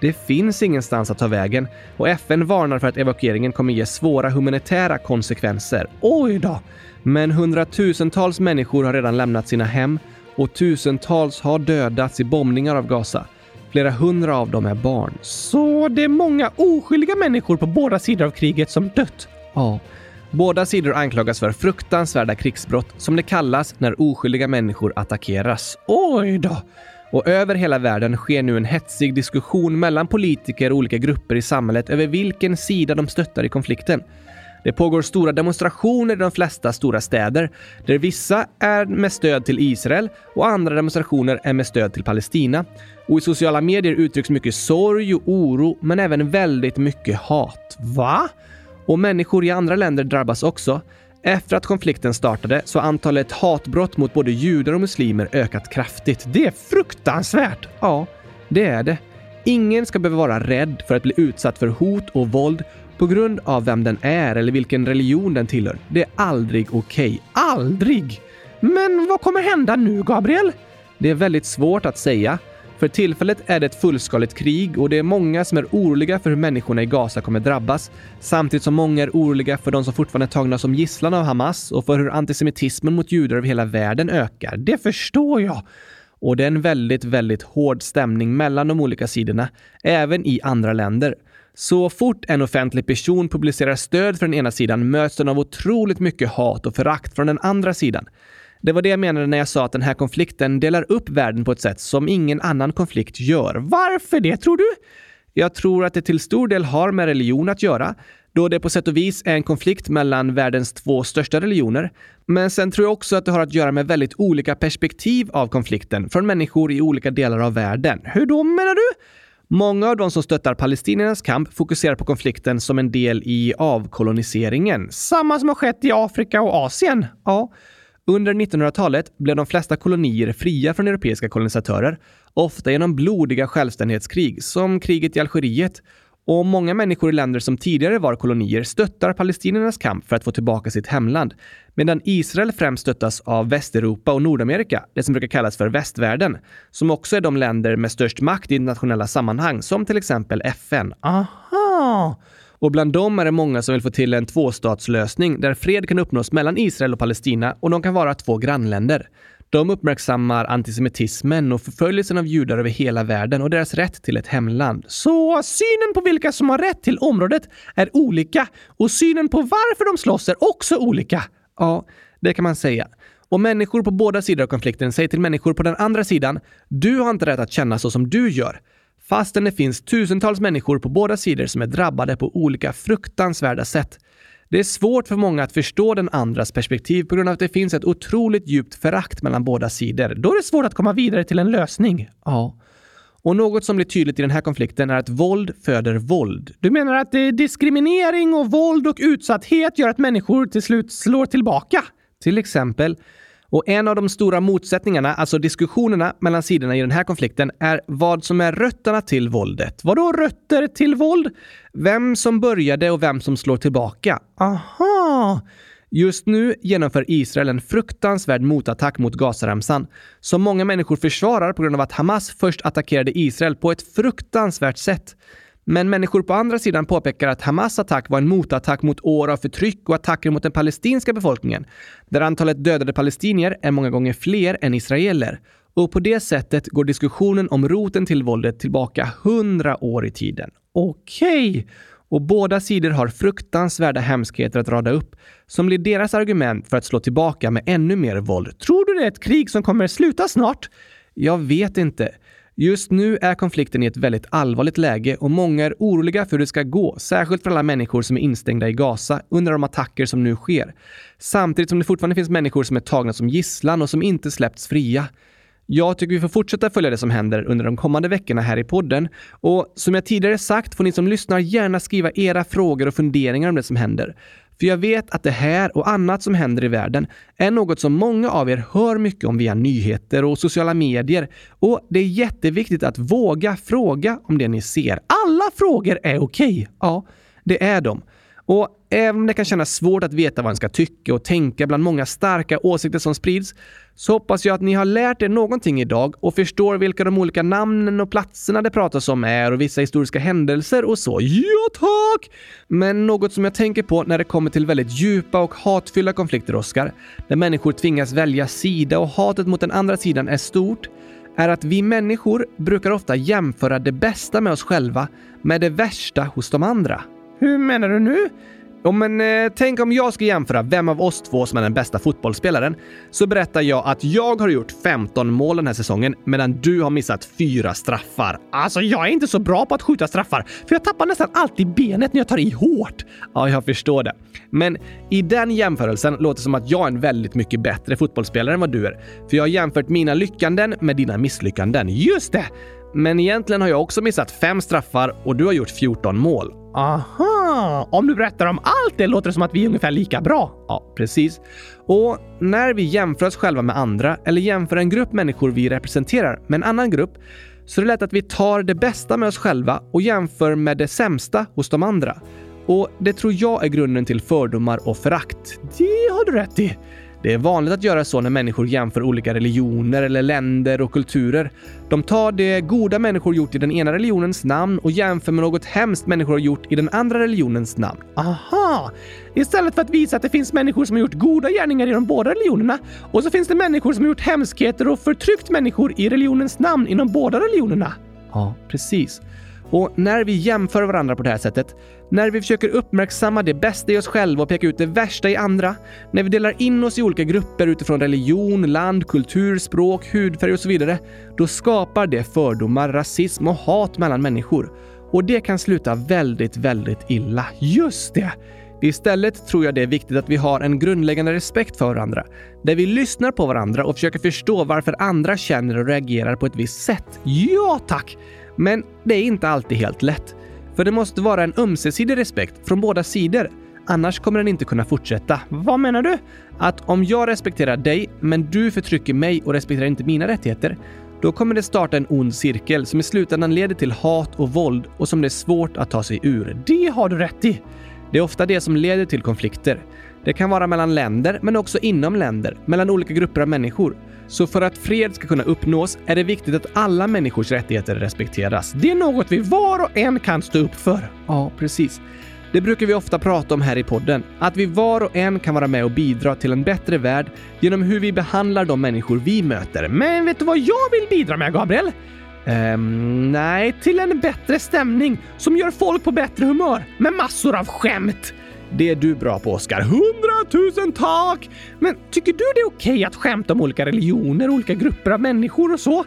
Det finns ingenstans att ta vägen och FN varnar för att evakueringen kommer ge svåra humanitära konsekvenser. Oj då! Men hundratusentals människor har redan lämnat sina hem och tusentals har dödats i bombningar av Gaza. Flera hundra av dem är barn. Så det är många oskyldiga människor på båda sidor av kriget som dött? Ja. Båda sidor anklagas för fruktansvärda krigsbrott, som det kallas när oskyldiga människor attackeras. Oj då! Och över hela världen sker nu en hetsig diskussion mellan politiker och olika grupper i samhället över vilken sida de stöttar i konflikten. Det pågår stora demonstrationer i de flesta stora städer, där vissa är med stöd till Israel och andra demonstrationer är med stöd till Palestina. Och i sociala medier uttrycks mycket sorg och oro, men även väldigt mycket hat. Va? Och människor i andra länder drabbas också. Efter att konflikten startade så har antalet hatbrott mot både judar och muslimer ökat kraftigt. Det är fruktansvärt! Ja, det är det. Ingen ska behöva vara rädd för att bli utsatt för hot och våld på grund av vem den är eller vilken religion den tillhör. Det är aldrig okej. Okay. Aldrig! Men vad kommer hända nu, Gabriel? Det är väldigt svårt att säga. För tillfället är det ett fullskaligt krig och det är många som är oroliga för hur människorna i Gaza kommer drabbas. Samtidigt som många är oroliga för de som fortfarande är tagna som gisslan av Hamas och för hur antisemitismen mot judar över hela världen ökar. Det förstår jag. Och det är en väldigt, väldigt hård stämning mellan de olika sidorna, även i andra länder. Så fort en offentlig person publicerar stöd för den ena sidan möts den av otroligt mycket hat och förakt från den andra sidan. Det var det jag menade när jag sa att den här konflikten delar upp världen på ett sätt som ingen annan konflikt gör. Varför det, tror du? Jag tror att det till stor del har med religion att göra, då det på sätt och vis är en konflikt mellan världens två största religioner. Men sen tror jag också att det har att göra med väldigt olika perspektiv av konflikten från människor i olika delar av världen. Hur då menar du? Många av de som stöttar palestiniernas kamp fokuserar på konflikten som en del i avkoloniseringen. Samma som har skett i Afrika och Asien? Ja. Under 1900-talet blev de flesta kolonier fria från europeiska kolonisatörer, ofta genom blodiga självständighetskrig, som kriget i Algeriet. Och många människor i länder som tidigare var kolonier stöttar palestiniernas kamp för att få tillbaka sitt hemland, medan Israel främst stöttas av Västeuropa och Nordamerika, det som brukar kallas för västvärlden, som också är de länder med störst makt i internationella sammanhang, som till exempel FN. Aha! Och bland dem är det många som vill få till en tvåstatslösning där fred kan uppnås mellan Israel och Palestina och de kan vara två grannländer. De uppmärksammar antisemitismen och förföljelsen av judar över hela världen och deras rätt till ett hemland. Så synen på vilka som har rätt till området är olika och synen på varför de slåss är också olika. Ja, det kan man säga. Och människor på båda sidor av konflikten säger till människor på den andra sidan, du har inte rätt att känna så som du gör fastän det finns tusentals människor på båda sidor som är drabbade på olika fruktansvärda sätt. Det är svårt för många att förstå den andras perspektiv på grund av att det finns ett otroligt djupt förakt mellan båda sidor. Då är det svårt att komma vidare till en lösning. Ja. Och något som blir tydligt i den här konflikten är att våld föder våld. Du menar att diskriminering och våld och utsatthet gör att människor till slut slår tillbaka? Till exempel och en av de stora motsättningarna, alltså diskussionerna mellan sidorna i den här konflikten, är vad som är rötterna till våldet. Vadå rötter till våld? Vem som började och vem som slår tillbaka. Aha! Just nu genomför Israel en fruktansvärd motattack mot Gazaremsan som många människor försvarar på grund av att Hamas först attackerade Israel på ett fruktansvärt sätt. Men människor på andra sidan påpekar att Hamas attack var en motattack mot år av förtryck och attacker mot den palestinska befolkningen, där antalet dödade palestinier är många gånger fler än israeler. Och på det sättet går diskussionen om roten till våldet tillbaka hundra år i tiden. Okej! Okay. Och båda sidor har fruktansvärda hemskheter att rada upp, som blir deras argument för att slå tillbaka med ännu mer våld. Tror du det är ett krig som kommer sluta snart? Jag vet inte. Just nu är konflikten i ett väldigt allvarligt läge och många är oroliga för hur det ska gå, särskilt för alla människor som är instängda i Gaza under de attacker som nu sker. Samtidigt som det fortfarande finns människor som är tagna som gisslan och som inte släppts fria. Jag tycker vi får fortsätta följa det som händer under de kommande veckorna här i podden. Och som jag tidigare sagt får ni som lyssnar gärna skriva era frågor och funderingar om det som händer. För jag vet att det här och annat som händer i världen är något som många av er hör mycket om via nyheter och sociala medier. Och det är jätteviktigt att våga fråga om det ni ser. Alla frågor är okej. Okay. Ja, det är de. Och även om det kan kännas svårt att veta vad en ska tycka och tänka bland många starka åsikter som sprids, så hoppas jag att ni har lärt er någonting idag och förstår vilka de olika namnen och platserna det pratas om är och vissa historiska händelser och så. Ja, tack! Men något som jag tänker på när det kommer till väldigt djupa och hatfyllda konflikter, Oskar, där människor tvingas välja sida och hatet mot den andra sidan är stort, är att vi människor brukar ofta jämföra det bästa med oss själva med det värsta hos de andra. Hur menar du nu? Jo, men eh, tänk om jag ska jämföra vem av oss två som är den bästa fotbollsspelaren. Så berättar jag att jag har gjort 15 mål den här säsongen medan du har missat fyra straffar. Alltså, jag är inte så bra på att skjuta straffar, för jag tappar nästan alltid benet när jag tar i hårt. Ja, jag förstår det. Men i den jämförelsen låter det som att jag är en väldigt mycket bättre fotbollsspelare än vad du är. För jag har jämfört mina lyckanden med dina misslyckanden. Just det! Men egentligen har jag också missat fem straffar och du har gjort 14 mål. Aha! Om du berättar om allt det låter det som att vi är ungefär lika bra. Ja, precis. Och när vi jämför oss själva med andra eller jämför en grupp människor vi representerar med en annan grupp så är det lätt att vi tar det bästa med oss själva och jämför med det sämsta hos de andra. Och det tror jag är grunden till fördomar och förakt. Det har du rätt i. Det är vanligt att göra så när människor jämför olika religioner eller länder och kulturer. De tar det goda människor gjort i den ena religionens namn och jämför med något hemskt människor har gjort i den andra religionens namn. Aha! Istället för att visa att det finns människor som har gjort goda gärningar i de båda religionerna och så finns det människor som har gjort hemskheter och förtryckt människor i religionens namn inom båda religionerna. Ja, precis. Och när vi jämför varandra på det här sättet, när vi försöker uppmärksamma det bästa i oss själva och peka ut det värsta i andra, när vi delar in oss i olika grupper utifrån religion, land, kultur, språk, hudfärg och så vidare, då skapar det fördomar, rasism och hat mellan människor. Och det kan sluta väldigt, väldigt illa. Just det! Istället tror jag det är viktigt att vi har en grundläggande respekt för varandra, där vi lyssnar på varandra och försöker förstå varför andra känner och reagerar på ett visst sätt. Ja, tack! Men det är inte alltid helt lätt. För det måste vara en ömsesidig respekt från båda sidor. Annars kommer den inte kunna fortsätta. Vad menar du? Att om jag respekterar dig, men du förtrycker mig och respekterar inte mina rättigheter, då kommer det starta en ond cirkel som i slutändan leder till hat och våld och som det är svårt att ta sig ur. Det har du rätt i. Det är ofta det som leder till konflikter. Det kan vara mellan länder, men också inom länder, mellan olika grupper av människor. Så för att fred ska kunna uppnås är det viktigt att alla människors rättigheter respekteras. Det är något vi var och en kan stå upp för. Ja, precis. Det brukar vi ofta prata om här i podden. Att vi var och en kan vara med och bidra till en bättre värld genom hur vi behandlar de människor vi möter. Men vet du vad jag vill bidra med, Gabriel? Um, nej, till en bättre stämning som gör folk på bättre humör med massor av skämt. Det är du bra på, Oskar. Hundratusen tack! Men tycker du det är okej okay att skämta om olika religioner, olika grupper av människor och så?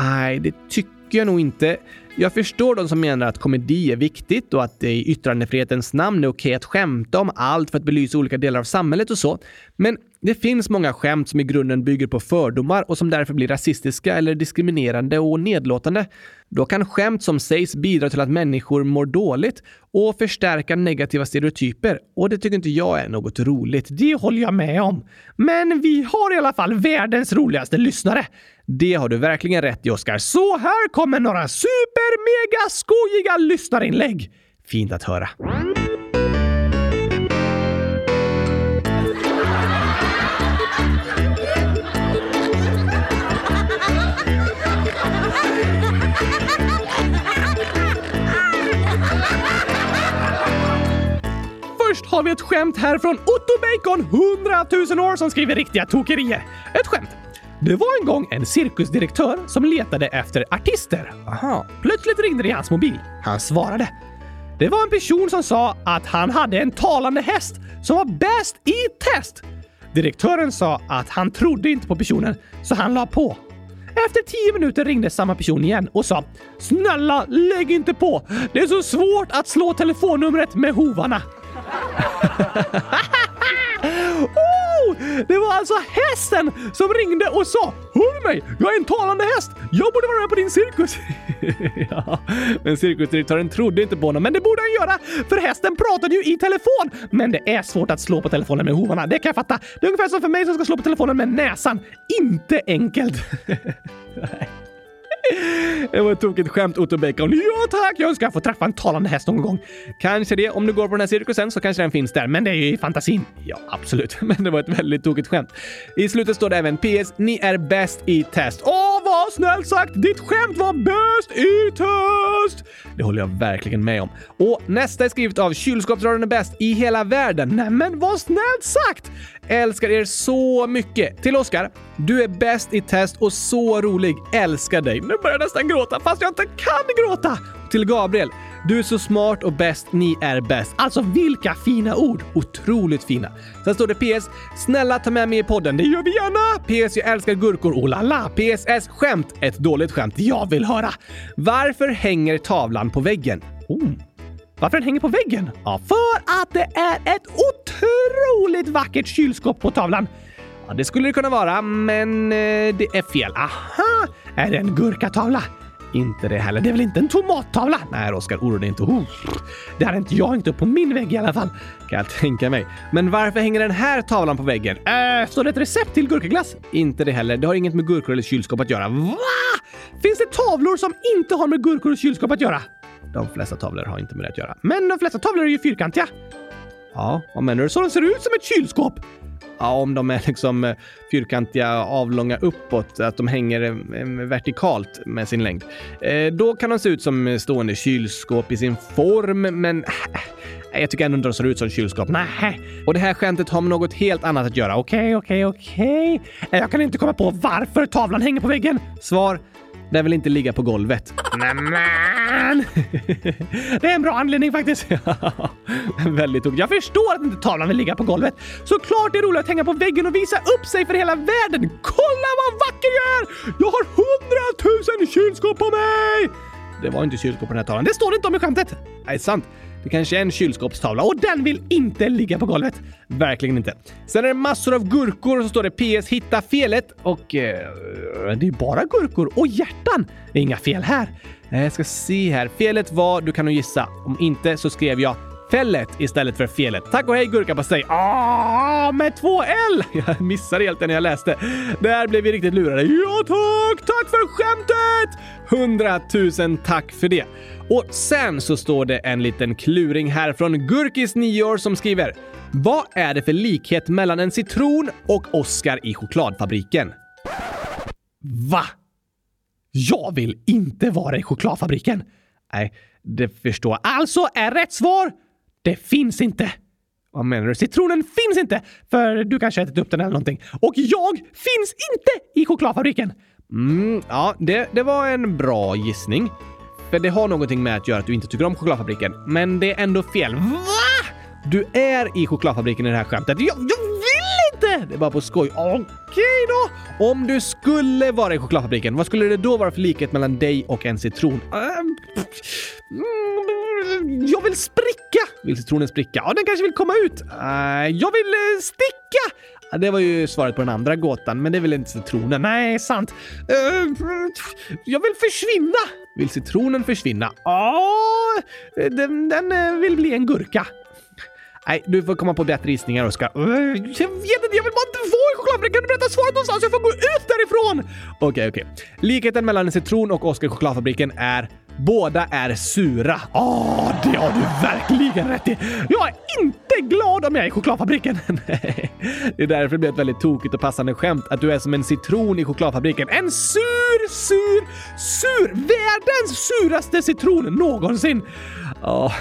Nej, det tycker jag nog inte. Jag förstår de som menar att komedi är viktigt och att det i yttrandefrihetens namn är okej att skämta om allt för att belysa olika delar av samhället och så. Men det finns många skämt som i grunden bygger på fördomar och som därför blir rasistiska eller diskriminerande och nedlåtande. Då kan skämt som sägs bidra till att människor mår dåligt och förstärka negativa stereotyper. Och det tycker inte jag är något roligt. Det håller jag med om. Men vi har i alla fall världens roligaste lyssnare. Det har du verkligen rätt i, Oskar. Så här kommer några super mega skojiga lyssnarinlägg. Fint att höra. Har vi ett skämt här från Otto Bacon, 100 000 år, som skriver riktiga tokerier. Ett skämt. Det var en gång en cirkusdirektör som letade efter artister. Aha. Plötsligt ringde det i hans mobil. Han svarade. Det var en person som sa att han hade en talande häst som var bäst i test. Direktören sa att han trodde inte på personen, så han la på. Efter tio minuter ringde samma person igen och sa “Snälla, lägg inte på! Det är så svårt att slå telefonnumret med hovarna.” Oh, det var alltså hästen som ringde och sa Hör mig, jag är en talande häst! Jag borde vara med på din cirkus! ja, men cirkusdirektören trodde inte på honom, men det borde han göra för hästen pratade ju i telefon! Men det är svårt att slå på telefonen med hovarna, det kan jag fatta. Det är ungefär som för mig som ska slå på telefonen med näsan. Inte enkelt! Det var ett tokigt skämt, Otto Bacon. Ja tack, jag önskar få träffa en talande häst någon gång. Kanske det. Om du går på den här cirkusen så kanske den finns där, men det är ju i fantasin. Ja, absolut. Men det var ett väldigt tokigt skämt. I slutet står det även PS. Ni är bäst i test. Åh, vad snällt sagt! Ditt skämt var bäst i test! Det håller jag verkligen med om. Och nästa är skrivet av Kylskåpsradion är bäst i hela världen. Nämen, vad snällt sagt! Älskar er så mycket. Till Oskar. Du är bäst i test och så rolig. Älskar dig. Nu börjar jag nästan gråta fast jag inte kan gråta. Till Gabriel. Du är så smart och bäst. Ni är bäst. Alltså vilka fina ord! Otroligt fina. Sen står det PS. Snälla ta med mig i podden. Det gör vi gärna! PS. Jag älskar gurkor. Oh la la. PSS. Skämt. Ett dåligt skämt. Jag vill höra. Varför hänger tavlan på väggen? Oh. Varför den hänger på väggen? Ja, för att det är ett otroligt vackert kylskåp på tavlan. Ja, det skulle det kunna vara, men eh, det är fel. Aha! Är det en gurkatavla? Inte det heller. Det är väl inte en tomattavla? Nej, Oskar, oroa dig inte. Oh, det hade inte jag hängt upp på min vägg i alla fall. Kan jag tänka mig. Men varför hänger den här tavlan på väggen? Äh, står det ett recept till gurkaglass? Inte det heller. Det har inget med gurkor eller kylskåp att göra. Va? Finns det tavlor som inte har med gurkor och kylskåp att göra? De flesta tavlor har inte med det att göra. Men de flesta tavlor är ju fyrkantiga. Ja, vad menar du? Så de ser ut som ett kylskåp? Ja, om de är liksom eh, fyrkantiga, avlånga uppåt, att de hänger eh, eh, vertikalt med sin längd. Då kan de se ut som stående kylskåp i sin form, men jag tycker ändå inte de ser ut som kylskåp. Nej. Och det här skämtet har med något helt annat att göra. Okej, okej, okej. Jag kan inte komma på varför tavlan hänger på väggen. Svar. Den vill inte ligga på golvet. Nämen! Det är en bra anledning faktiskt. Väldigt tokigt. Jag förstår att inte tavlan vill ligga på golvet. Såklart det är roligt att hänga på väggen och visa upp sig för hela världen. Kolla vad vacker jag är! Jag har hundratusen kylskåp på mig! Det var inte kylskåp på den här tavlan. Det står inte om i skämtet. Nej, sant. Det kanske är en kylskåpstavla och den vill inte ligga på golvet. Verkligen inte. Sen är det massor av gurkor och så står det PS hitta felet och eh, det är bara gurkor och hjärtan. Det är inga fel här. Eh, jag ska se här. Felet var, du kan nog gissa. Om inte så skrev jag Fället istället för felet. Tack och hej gurkapastej! Ah, med två L! Jag missade helt det när jag läste. Där blev vi riktigt lurade. Ja tack! Tack för skämtet! Hundratusen tack för det. Och sen så står det en liten kluring här från Gurkis 9 år som skriver Vad är det för likhet mellan en citron och Oscar i chokladfabriken? Va? Jag vill inte vara i chokladfabriken. Nej, det förstår jag. Alltså är rätt svar det finns inte. Vad menar du? Citronen finns inte! För du kanske ätit upp den eller någonting. Och jag finns inte i chokladfabriken! Mm, ja, det, det var en bra gissning. För det har någonting med att göra att du inte tycker om chokladfabriken. Men det är ändå fel. Va? Du är i chokladfabriken i det här skämtet. Jag, jag inte! Det är bara på skoj. Okej då! Om du skulle vara i chokladfabriken, vad skulle det då vara för likhet mellan dig och en citron? Ehm, mm, jag vill spricka! Vill citronen spricka? Ja, den kanske vill komma ut. Eh, jag vill eh, sticka! Det var ju svaret på den andra gåtan, men det vill inte citronen. Nej, sant. Ehm, jag vill försvinna! Vill citronen försvinna? Ja, den, den eh, vill bli en gurka. Nej, du får komma på bättre gissningar, Oskar. Jag vet inte, jag vill bara inte vara i chokladfabriken. Kan du berätta svaret någonstans? Jag får gå ut därifrån! Okej, okay, okej. Okay. Likheten mellan en citron och Oskar i chokladfabriken är Båda är sura. Ja, oh, det har du verkligen rätt i. Jag är inte glad om jag är i chokladfabriken. Nej, det är därför det blir ett väldigt tokigt och passande skämt att du är som en citron i chokladfabriken. En sur, sur, sur! Världens suraste citron någonsin! Ja,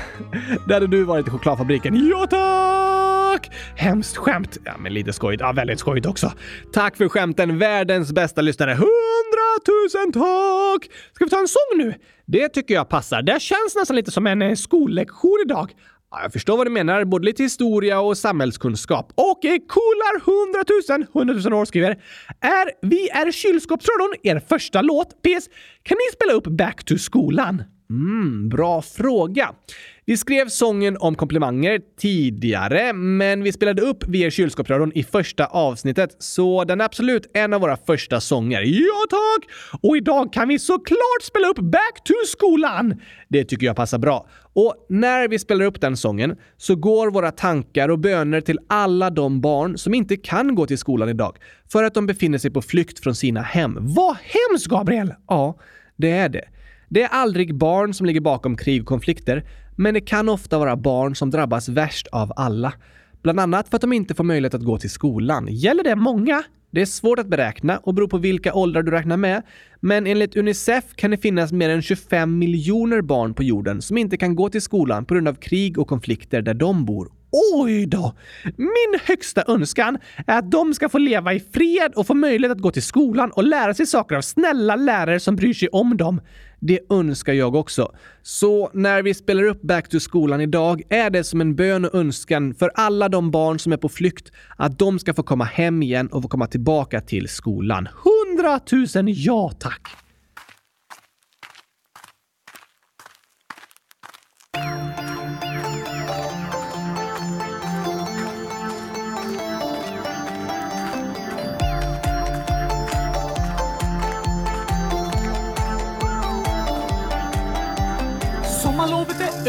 där hade du varit i chokladfabriken. Ja, tack! Hemskt skämt. Ja, men lite skojigt. Ja, väldigt skojigt också. Tack för skämten, världens bästa lyssnare. Hundratusen tack! Ska vi ta en sång nu? Det tycker jag passar. Det känns nästan lite som en eh, skollektion idag. Ja, jag förstår vad du menar. Både lite historia och samhällskunskap. Och coolar 100 000, 100 000 år skriver är Vi är kylskåpsradion er första låt. PS. Kan ni spela upp Back to skolan? Mm, bra fråga. Vi skrev sången om komplimanger tidigare, men vi spelade upp via kylskåpsradion i första avsnittet, så den är absolut en av våra första sånger. Ja tack! Och idag kan vi såklart spela upp Back to skolan! Det tycker jag passar bra. Och när vi spelar upp den sången så går våra tankar och böner till alla de barn som inte kan gå till skolan idag för att de befinner sig på flykt från sina hem. Vad hemskt, Gabriel! Ja, Det är det. Det är aldrig barn som ligger bakom krig och konflikter, men det kan ofta vara barn som drabbas värst av alla. Bland annat för att de inte får möjlighet att gå till skolan. Gäller det många? Det är svårt att beräkna och beror på vilka åldrar du räknar med. Men enligt Unicef kan det finnas mer än 25 miljoner barn på jorden som inte kan gå till skolan på grund av krig och konflikter där de bor. Oj då! Min högsta önskan är att de ska få leva i fred och få möjlighet att gå till skolan och lära sig saker av snälla lärare som bryr sig om dem. Det önskar jag också. Så när vi spelar upp Back to skolan idag är det som en bön och önskan för alla de barn som är på flykt att de ska få komma hem igen och få komma tillbaka till skolan. Hundratusen ja tack!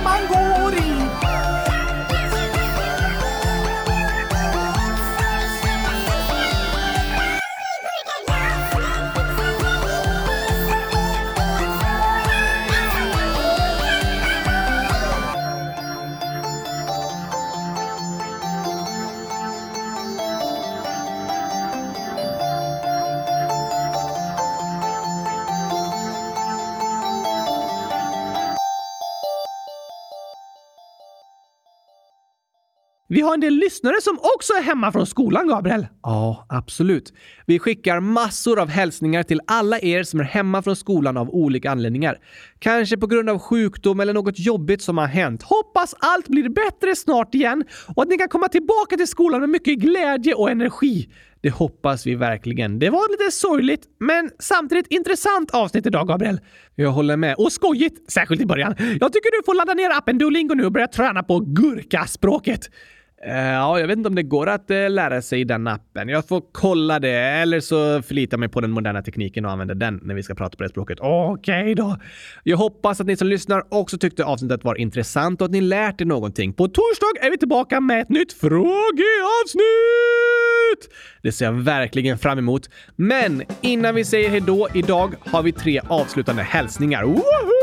julklapp man Vi har en del lyssnare som också är hemma från skolan, Gabriel. Ja, absolut. Vi skickar massor av hälsningar till alla er som är hemma från skolan av olika anledningar. Kanske på grund av sjukdom eller något jobbigt som har hänt. Hoppas allt blir bättre snart igen och att ni kan komma tillbaka till skolan med mycket glädje och energi. Det hoppas vi verkligen. Det var lite sorgligt, men samtidigt intressant avsnitt idag, Gabriel. Jag håller med. Och skojigt, särskilt i början. Jag tycker du får ladda ner appen Duolingo nu och börja träna på gurkaspråket. Eh, ja, jag vet inte om det går att eh, lära sig i den appen. Jag får kolla det, eller så förlitar jag mig på den moderna tekniken och använder den när vi ska prata på det språket. Okej då. Jag hoppas att ni som lyssnar också tyckte avsnittet var intressant och att ni lärt er någonting. På torsdag är vi tillbaka med ett nytt frågeavsnitt! Det ser jag verkligen fram emot. Men innan vi säger hejdå idag har vi tre avslutande hälsningar. Woho!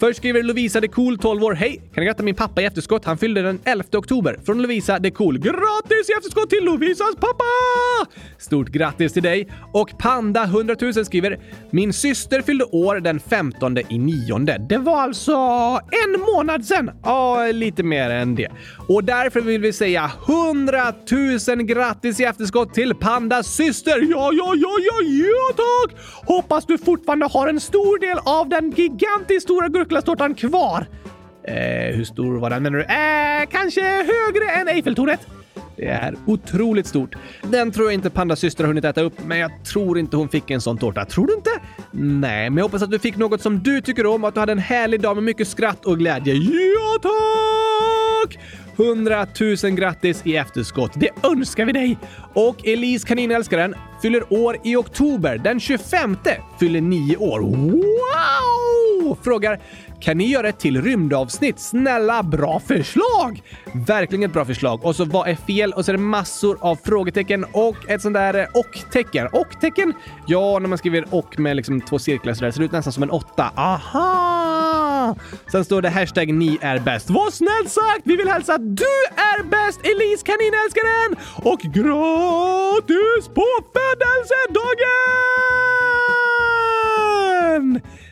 Först skriver Lovisa de Cool, 12 år. Hej! Kan du gratta min pappa i efterskott? Han fyllde den 11 oktober. Från Lovisa de Cool. Grattis i efterskott till Lovisas pappa! Stort grattis till dig! Och Panda 100 000 skriver Min syster fyllde år den 15 i nionde. Det var alltså en månad sedan. Ja, lite mer än det. Och därför vill vi säga 100 000 grattis i efterskott till Pandas syster! Ja, ja, ja, ja, ja tack! Hoppas du fortfarande har en stor del av den gigantiskt stora gurklastårtan kvar. Eh, hur stor var den menar du? Eh, kanske högre än Eiffeltornet? Det är otroligt stort. Den tror jag inte Pandas syster har hunnit äta upp, men jag tror inte hon fick en sån tårta. Tror du inte? Nej, men jag hoppas att du fick något som du tycker om och att du hade en härlig dag med mycket skratt och glädje. Ja, tack! 100 000 grattis i efterskott. Det önskar vi dig! Och Elise kaninälskaren fyller år i oktober. Den 25 fyller 9 år. Wow! Frågar kan ni göra ett till rymdavsnitt? Snälla, bra förslag! Verkligen ett bra förslag. Och så vad är fel? Och så är det massor av frågetecken och ett sånt där eh, och-tecken. Och-tecken? Ja, när man skriver och med liksom två cirklar så där ser det ut nästan som en åtta. Aha! Sen står det hashtag ni är bäst. Vad snällt sagt! Vi vill hälsa att du är bäst Elise kaninälskaren! Och gratis på födelsedagen!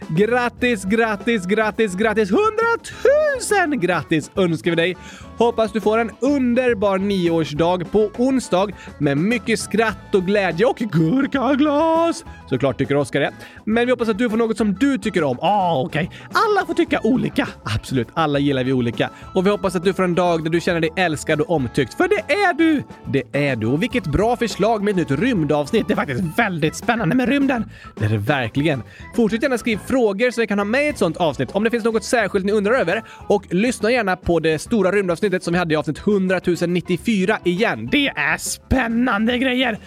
Grattis, grattis, grattis, grattis! Hundratusen grattis önskar vi dig! Hoppas du får en underbar nioårsdag på onsdag med mycket skratt och glädje och gurkaglas! Såklart tycker Oskar det. Men vi hoppas att du får något som du tycker om. Ah, okej. Okay. Alla får tycka olika. Absolut, alla gillar vi olika. Och vi hoppas att du får en dag där du känner dig älskad och omtyckt. För det är du! Det är du. Och vilket bra förslag med ett nytt rymdavsnitt. Det är faktiskt väldigt spännande med rymden. Det är det verkligen. Fortsätt gärna skriva frågor så vi kan ha med i ett sånt avsnitt om det finns något särskilt ni undrar över. Och lyssna gärna på det stora rymdavsnittet som vi hade i avsnitt 100 094 igen. Det är spännande grejer!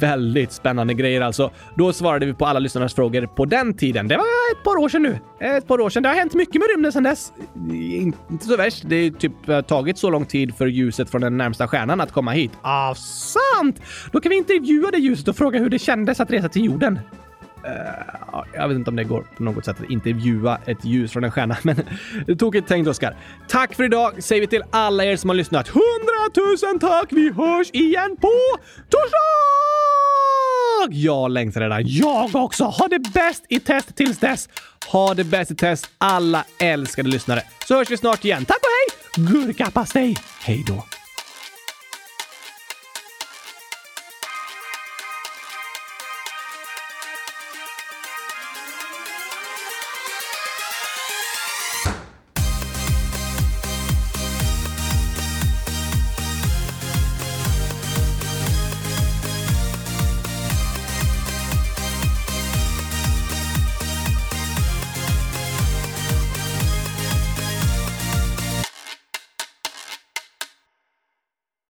Väldigt spännande grejer alltså. Då svarade vi på alla lyssnarnas frågor på den tiden. Det var ett par år sedan nu. Ett par år sedan. Det har hänt mycket med rymden sedan dess. Inte så värst. Det är typ eh, tagit så lång tid för ljuset från den närmsta stjärnan att komma hit. Ah, sant! Då kan vi intervjua det ljuset och fråga hur det kändes att resa till jorden. Uh, jag vet inte om det går på något sätt att intervjua ett ljus från en stjärna, men tokigt tänkt Oskar. Tack för idag säger vi till alla er som har lyssnat. Hundratusen tack! Vi hörs igen på torsdag! Jag längtar redan. Jag också! Ha det bäst i test tills dess! Ha det bäst i test, alla älskade lyssnare. Så hörs vi snart igen. Tack och hej! Gurkapastej! Hej då!